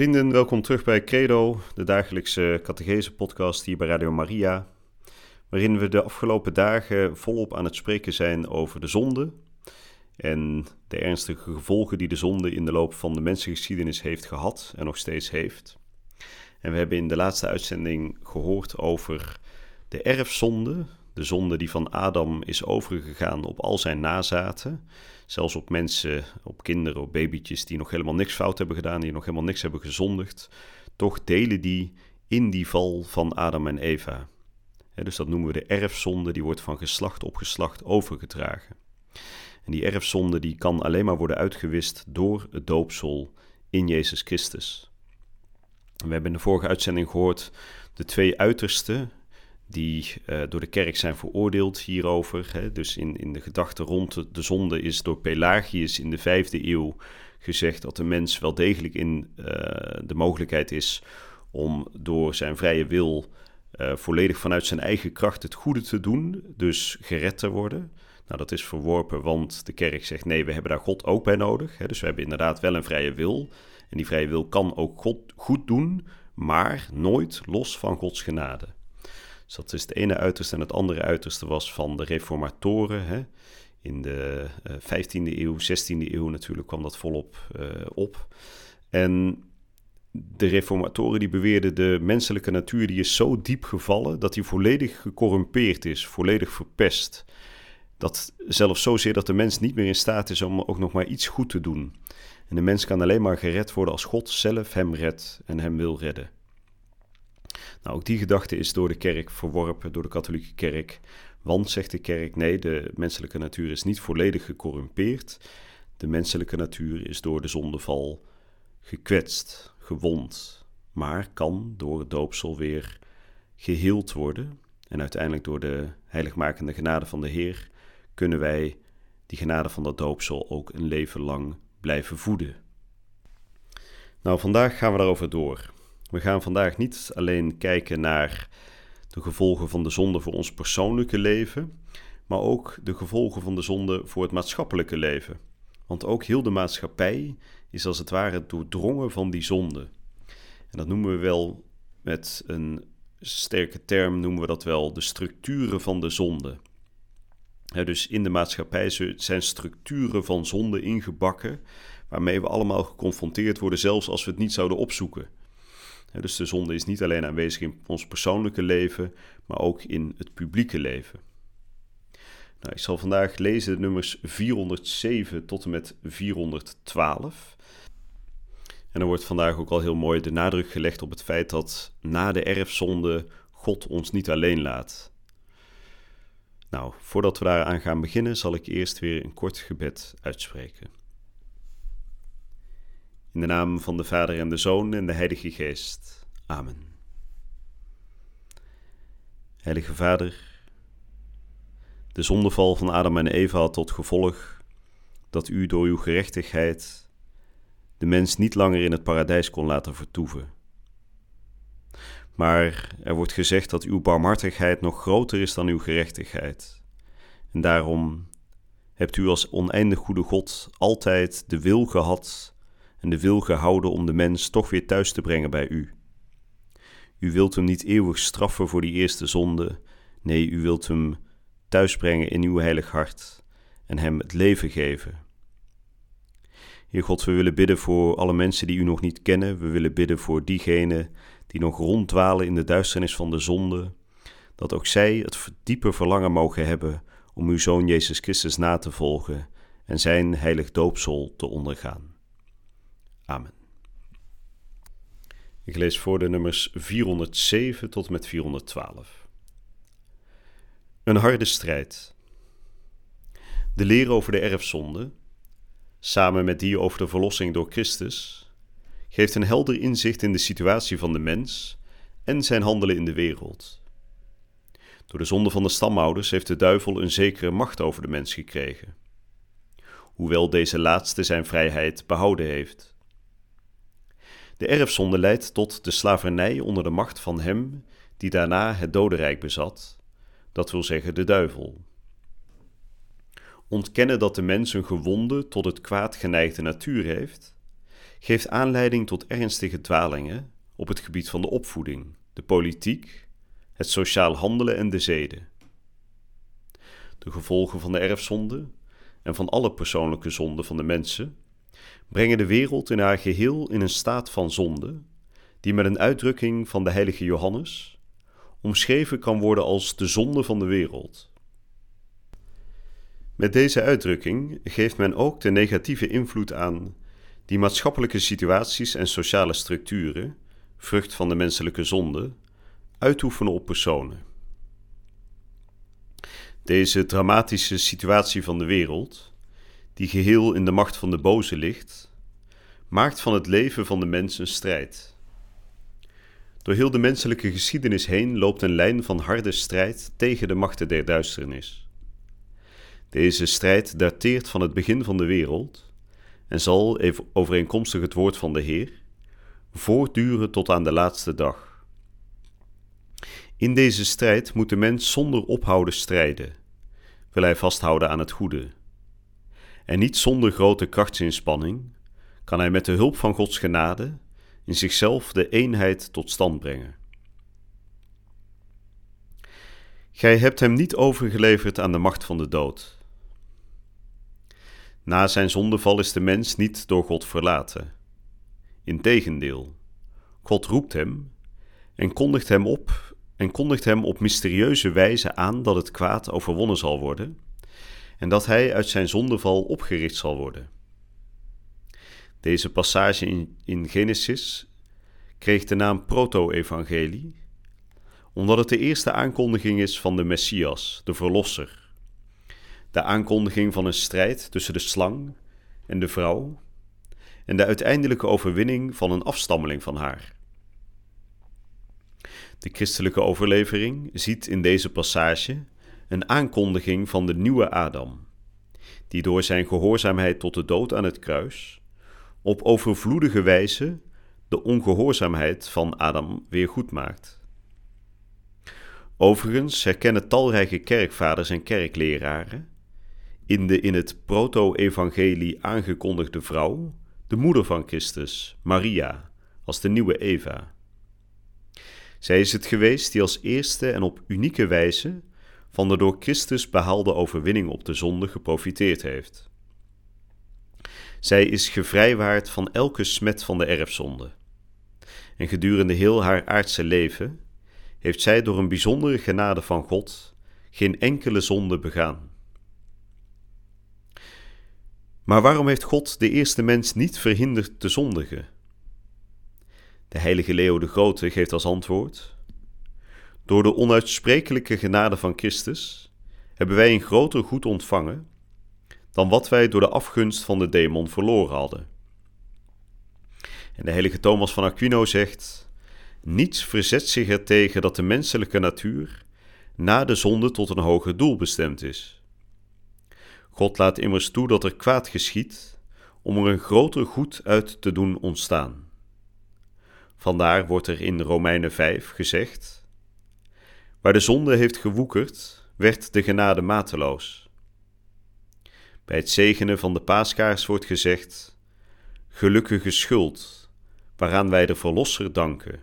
Vrienden, welkom terug bij Credo, de dagelijkse catechese podcast hier bij Radio Maria, waarin we de afgelopen dagen volop aan het spreken zijn over de zonde en de ernstige gevolgen die de zonde in de loop van de mensengeschiedenis heeft gehad en nog steeds heeft. En we hebben in de laatste uitzending gehoord over de erfzonde, de zonde die van Adam is overgegaan op al zijn nazaten. Zelfs op mensen, op kinderen, op babytjes die nog helemaal niks fout hebben gedaan, die nog helemaal niks hebben gezondigd. Toch delen die in die val van Adam en Eva. dus dat noemen we de erfzonde, die wordt van geslacht op geslacht overgedragen. En die erfzonde die kan alleen maar worden uitgewist door het doopsel in Jezus Christus. We hebben in de vorige uitzending gehoord de twee uitersten die uh, door de kerk zijn veroordeeld hierover. Hè. Dus in, in de gedachte rond de, de, zonde is door Pelagius in de vijfde eeuw gezegd dat de mens wel degelijk in uh, de mogelijkheid is om door zijn vrije wil uh, volledig vanuit zijn eigen kracht het goede te doen, dus gered te worden. Nou, dat is verworpen, want de kerk zegt nee, we hebben daar God ook bij nodig. Hè. Dus we hebben inderdaad wel een vrije wil. En die vrije wil kan ook God goed doen, maar nooit los van Gods genade. Dus dat is het ene uiterste. En het andere uiterste was van de reformatoren. Hè. In de uh, 15e eeuw, 16e eeuw natuurlijk kwam dat volop uh, op. En de reformatoren die beweerden de menselijke natuur die is zo diep gevallen dat die volledig gecorrumpeerd is, volledig verpest. Dat zelfs zozeer dat de mens niet meer in staat is om ook nog maar iets goed te doen. En de mens kan alleen maar gered worden als God zelf hem redt en hem wil redden. Nou, ook die gedachte is door de kerk verworpen, door de katholieke kerk. Want, zegt de kerk, nee, de menselijke natuur is niet volledig gecorrumpeerd. De menselijke natuur is door de zondeval gekwetst, gewond, maar kan door het doopsel weer geheeld worden. En uiteindelijk door de heiligmakende genade van de Heer kunnen wij die genade van dat doopsel ook een leven lang blijven voeden. Nou, vandaag gaan we daarover door. We gaan vandaag niet alleen kijken naar de gevolgen van de zonde voor ons persoonlijke leven, maar ook de gevolgen van de zonde voor het maatschappelijke leven. Want ook heel de maatschappij is als het ware doordrongen van die zonde. En dat noemen we wel met een sterke term, noemen we dat wel de structuren van de zonde. dus in de maatschappij zijn structuren van zonde ingebakken, waarmee we allemaal geconfronteerd worden, zelfs als we het niet zouden opzoeken. Dus de zonde is niet alleen aanwezig in ons persoonlijke leven, maar ook in het publieke leven. Nou, ik zal vandaag lezen de nummers 407 tot en met 412. En er wordt vandaag ook al heel mooi de nadruk gelegd op het feit dat na de erfzonde God ons niet alleen laat. Nou, voordat we daaraan gaan beginnen, zal ik eerst weer een kort gebed uitspreken. In de naam van de Vader en de Zoon en de Heilige Geest. Amen. Heilige Vader, de zondeval van Adam en Eva had tot gevolg dat u door uw gerechtigheid de mens niet langer in het paradijs kon laten vertoeven. Maar er wordt gezegd dat uw barmhartigheid nog groter is dan uw gerechtigheid. En daarom hebt u als oneindig goede God altijd de wil gehad en de wil gehouden om de mens toch weer thuis te brengen bij u. U wilt hem niet eeuwig straffen voor die eerste zonde, nee, u wilt hem thuisbrengen in uw heilig hart en hem het leven geven. Heer God, we willen bidden voor alle mensen die u nog niet kennen. We willen bidden voor diegenen die nog ronddwalen in de duisternis van de zonde. Dat ook zij het diepe verlangen mogen hebben om uw Zoon Jezus Christus na te volgen en zijn heilig doopsel te ondergaan. Amen. Ik lees voor de nummers 407 tot met 412. Een harde strijd. De leer over de erfzonde, samen met die over de verlossing door Christus, geeft een helder inzicht in de situatie van de mens en zijn handelen in de wereld. Door de zonde van de stamouders heeft de duivel een zekere macht over de mens gekregen, hoewel deze laatste zijn vrijheid behouden heeft. De erfzonde leidt tot de slavernij onder de macht van hem die daarna het dodenrijk bezat, dat wil zeggen de duivel. Ontkennen dat de mens een gewonde tot het kwaad geneigde natuur heeft, geeft aanleiding tot ernstige dwalingen op het gebied van de opvoeding, de politiek, het sociaal handelen en de zeden. De gevolgen van de erfzonde en van alle persoonlijke zonden van de mensen brengen de wereld in haar geheel in een staat van zonde, die met een uitdrukking van de heilige Johannes omschreven kan worden als de zonde van de wereld. Met deze uitdrukking geeft men ook de negatieve invloed aan die maatschappelijke situaties en sociale structuren, vrucht van de menselijke zonde, uitoefenen op personen. Deze dramatische situatie van de wereld, die geheel in de macht van de boze ligt, maakt van het leven van de mens een strijd. Door heel de menselijke geschiedenis heen loopt een lijn van harde strijd tegen de machten der duisternis. Deze strijd dateert van het begin van de wereld en zal, overeenkomstig het woord van de Heer, voortduren tot aan de laatste dag. In deze strijd moet de mens zonder ophouden strijden, wil hij vasthouden aan het goede. En niet zonder grote krachtsinspanning kan hij met de hulp van Gods genade in zichzelf de eenheid tot stand brengen. Gij hebt hem niet overgeleverd aan de macht van de dood. Na zijn zondeval is de mens niet door God verlaten. Integendeel, God roept hem en kondigt hem op en kondigt hem op mysterieuze wijze aan dat het kwaad overwonnen zal worden en dat hij uit zijn zondeval opgericht zal worden. Deze passage in, in Genesis kreeg de naam proto-evangelie, omdat het de eerste aankondiging is van de Messias, de Verlosser. De aankondiging van een strijd tussen de slang en de vrouw en de uiteindelijke overwinning van een afstammeling van haar. De christelijke overlevering ziet in deze passage een aankondiging van de nieuwe Adam, die door zijn gehoorzaamheid tot de dood aan het kruis op overvloedige wijze de ongehoorzaamheid van Adam weer goed maakt. Overigens herkennen talrijke kerkvaders en kerkleraren in de in het proto-evangelie aangekondigde vrouw de moeder van Christus, Maria, als de nieuwe Eva. Zij is het geweest die als eerste en op unieke wijze van de door Christus behaalde overwinning op de zonde geprofiteerd heeft. Zij is gevrijwaard van elke smet van de erfzonde. En gedurende heel haar aardse leven heeft zij door een bijzondere genade van God geen enkele zonde begaan. Maar waarom heeft God de eerste mens niet verhinderd te zondigen? De heilige Leo de Grote geeft als antwoord: Door de onuitsprekelijke genade van Christus hebben wij een groter goed ontvangen dan wat wij door de afgunst van de demon verloren hadden. En de heilige Thomas van Aquino zegt: Niets verzet zich er tegen dat de menselijke natuur na de zonde tot een hoger doel bestemd is. God laat immers toe dat er kwaad geschiet om er een groter goed uit te doen ontstaan. Vandaar wordt er in Romeinen 5 gezegd: Waar de zonde heeft gewoekerd, werd de genade mateloos. Bij het zegenen van de paaskaars wordt gezegd: Gelukkige schuld, waaraan wij de Verlosser danken.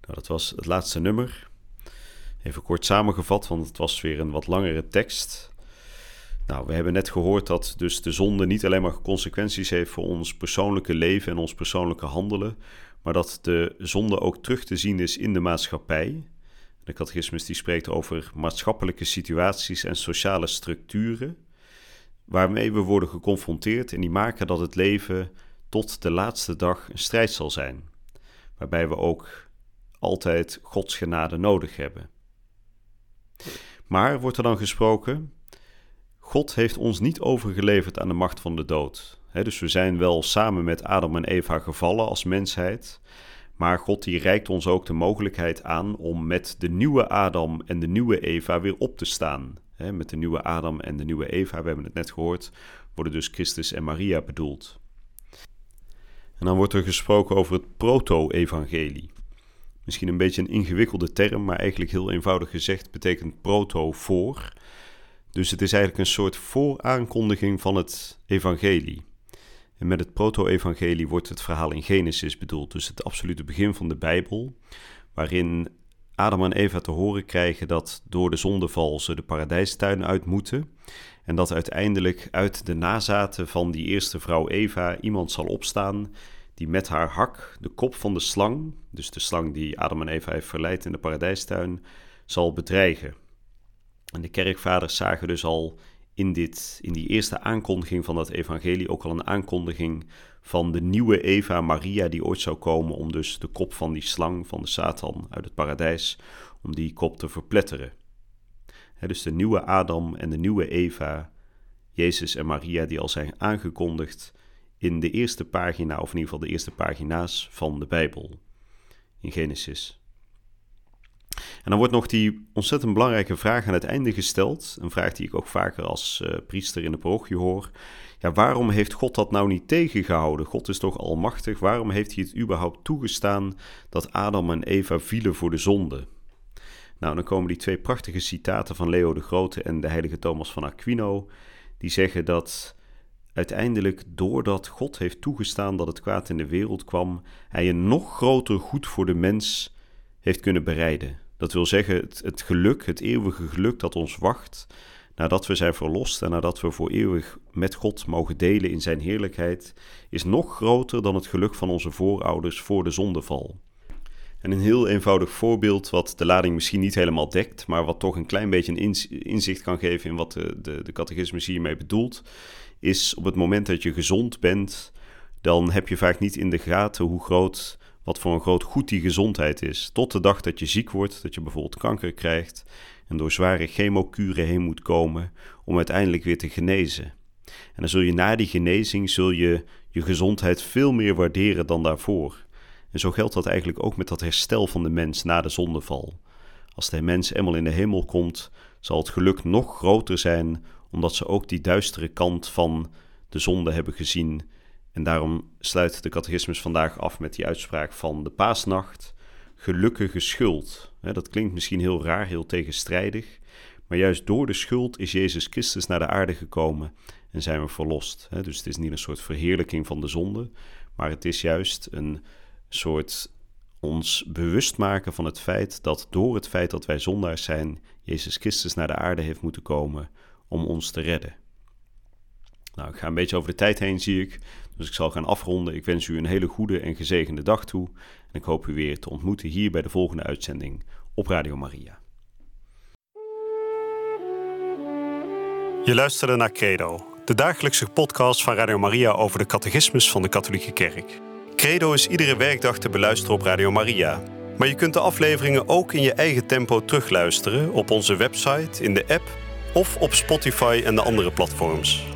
Nou, dat was het laatste nummer. Even kort samengevat, want het was weer een wat langere tekst. Nou, we hebben net gehoord dat dus de zonde niet alleen maar consequenties heeft voor ons persoonlijke leven en ons persoonlijke handelen, maar dat de zonde ook terug te zien is in de maatschappij. De catechismus die spreekt over maatschappelijke situaties en sociale structuren waarmee we worden geconfronteerd en die maken dat het leven tot de laatste dag een strijd zal zijn, waarbij we ook altijd Gods genade nodig hebben. Maar wordt er dan gesproken, God heeft ons niet overgeleverd aan de macht van de dood. Dus we zijn wel samen met Adam en Eva gevallen als mensheid. Maar God die reikt ons ook de mogelijkheid aan om met de nieuwe Adam en de nieuwe Eva weer op te staan. met de nieuwe Adam en de nieuwe Eva, we hebben het net gehoord, worden dus Christus en Maria bedoeld. En dan wordt er gesproken over het proto-evangelie. Misschien een beetje een ingewikkelde term, maar eigenlijk heel eenvoudig gezegd betekent proto voor. Dus het is eigenlijk een soort vooraankondiging van het evangelie. En met het proto-evangelie wordt het verhaal in Genesis bedoeld, dus het absolute begin van de Bijbel, waarin Adam en Eva te horen krijgen dat door de zondeval ze de paradijstuin uit moeten en dat uiteindelijk uit de nazaten van die eerste vrouw Eva iemand zal opstaan die met haar hak de kop van de slang, dus de slang die Adam en Eva heeft verleid in de paradijstuin, zal bedreigen. En de kerkvaders zagen dus al in, dit, in die eerste aankondiging van dat evangelie ook al een aankondiging van de nieuwe Eva Maria die ooit zou komen om dus de kop van die slang van de Satan uit het paradijs, om die kop te verpletteren. dus de nieuwe Adam en de nieuwe Eva, Jezus en Maria, die al zijn aangekondigd in de eerste pagina, of in ieder geval de eerste pagina's van de Bijbel, in Genesis. En dan wordt nog die ontzettend belangrijke vraag aan het einde gesteld. Een vraag die ik ook vaker als uh, priester in de parochie hoor. Ja, waarom heeft God dat nou niet tegengehouden? God is toch almachtig? Waarom heeft hij het überhaupt toegestaan dat Adam en Eva vielen voor de zonde? Nou, dan komen die twee prachtige citaten van Leo de Grote en de heilige Thomas van Aquino. Die zeggen dat uiteindelijk, doordat God heeft toegestaan dat het kwaad in de wereld kwam, hij een nog groter goed voor de mens heeft kunnen bereiden. Dat wil zeggen, het, het geluk, het eeuwige geluk dat ons wacht, nadat we zijn verlost en nadat we voor eeuwig met God mogen delen in zijn heerlijkheid, is nog groter dan het geluk van onze voorouders voor de zondeval. En een heel eenvoudig voorbeeld, wat de lading misschien niet helemaal dekt, maar wat toch een klein beetje een inzicht kan geven in wat de, de, de catechismus hiermee bedoelt, is op het moment dat je gezond bent, dan heb je vaak niet in de gaten hoe groot wat voor een groot goed die gezondheid is. Tot de dag dat je ziek wordt, dat je bijvoorbeeld kanker krijgt en door zware chemokuren heen moet komen om uiteindelijk weer te genezen. En dan zul je na die genezing zul je je gezondheid veel meer waarderen dan daarvoor. En zo geldt dat eigenlijk ook met dat herstel van de mens na de zondeval. Als de mens eenmaal in de hemel komt, zal het geluk nog groter zijn, omdat ze ook die duistere kant van de zonde hebben gezien en daarom sluit de catechismus vandaag af met die uitspraak van de paasnacht. Gelukkige schuld. Dat klinkt misschien heel raar, heel tegenstrijdig. Maar juist door de schuld is Jezus Christus naar de aarde gekomen en zijn we verlost. Dus het is niet een soort verheerlijking van de zonde, maar het is juist een soort ons bewust maken van het feit dat door het feit dat wij zondaars zijn, Jezus Christus naar de aarde heeft moeten komen om ons te redden. Nou, ik ga een beetje over de tijd heen, zie ik. Dus ik zal gaan afronden. Ik wens u een hele goede en gezegende dag toe. En ik hoop u weer te ontmoeten hier bij de volgende uitzending op Radio Maria. Je luisterde naar Credo, de dagelijkse podcast van Radio Maria over de catechismus van de Katholieke Kerk. Credo is iedere werkdag te beluisteren op Radio Maria. Maar je kunt de afleveringen ook in je eigen tempo terugluisteren op onze website, in de app of op Spotify en de andere platforms.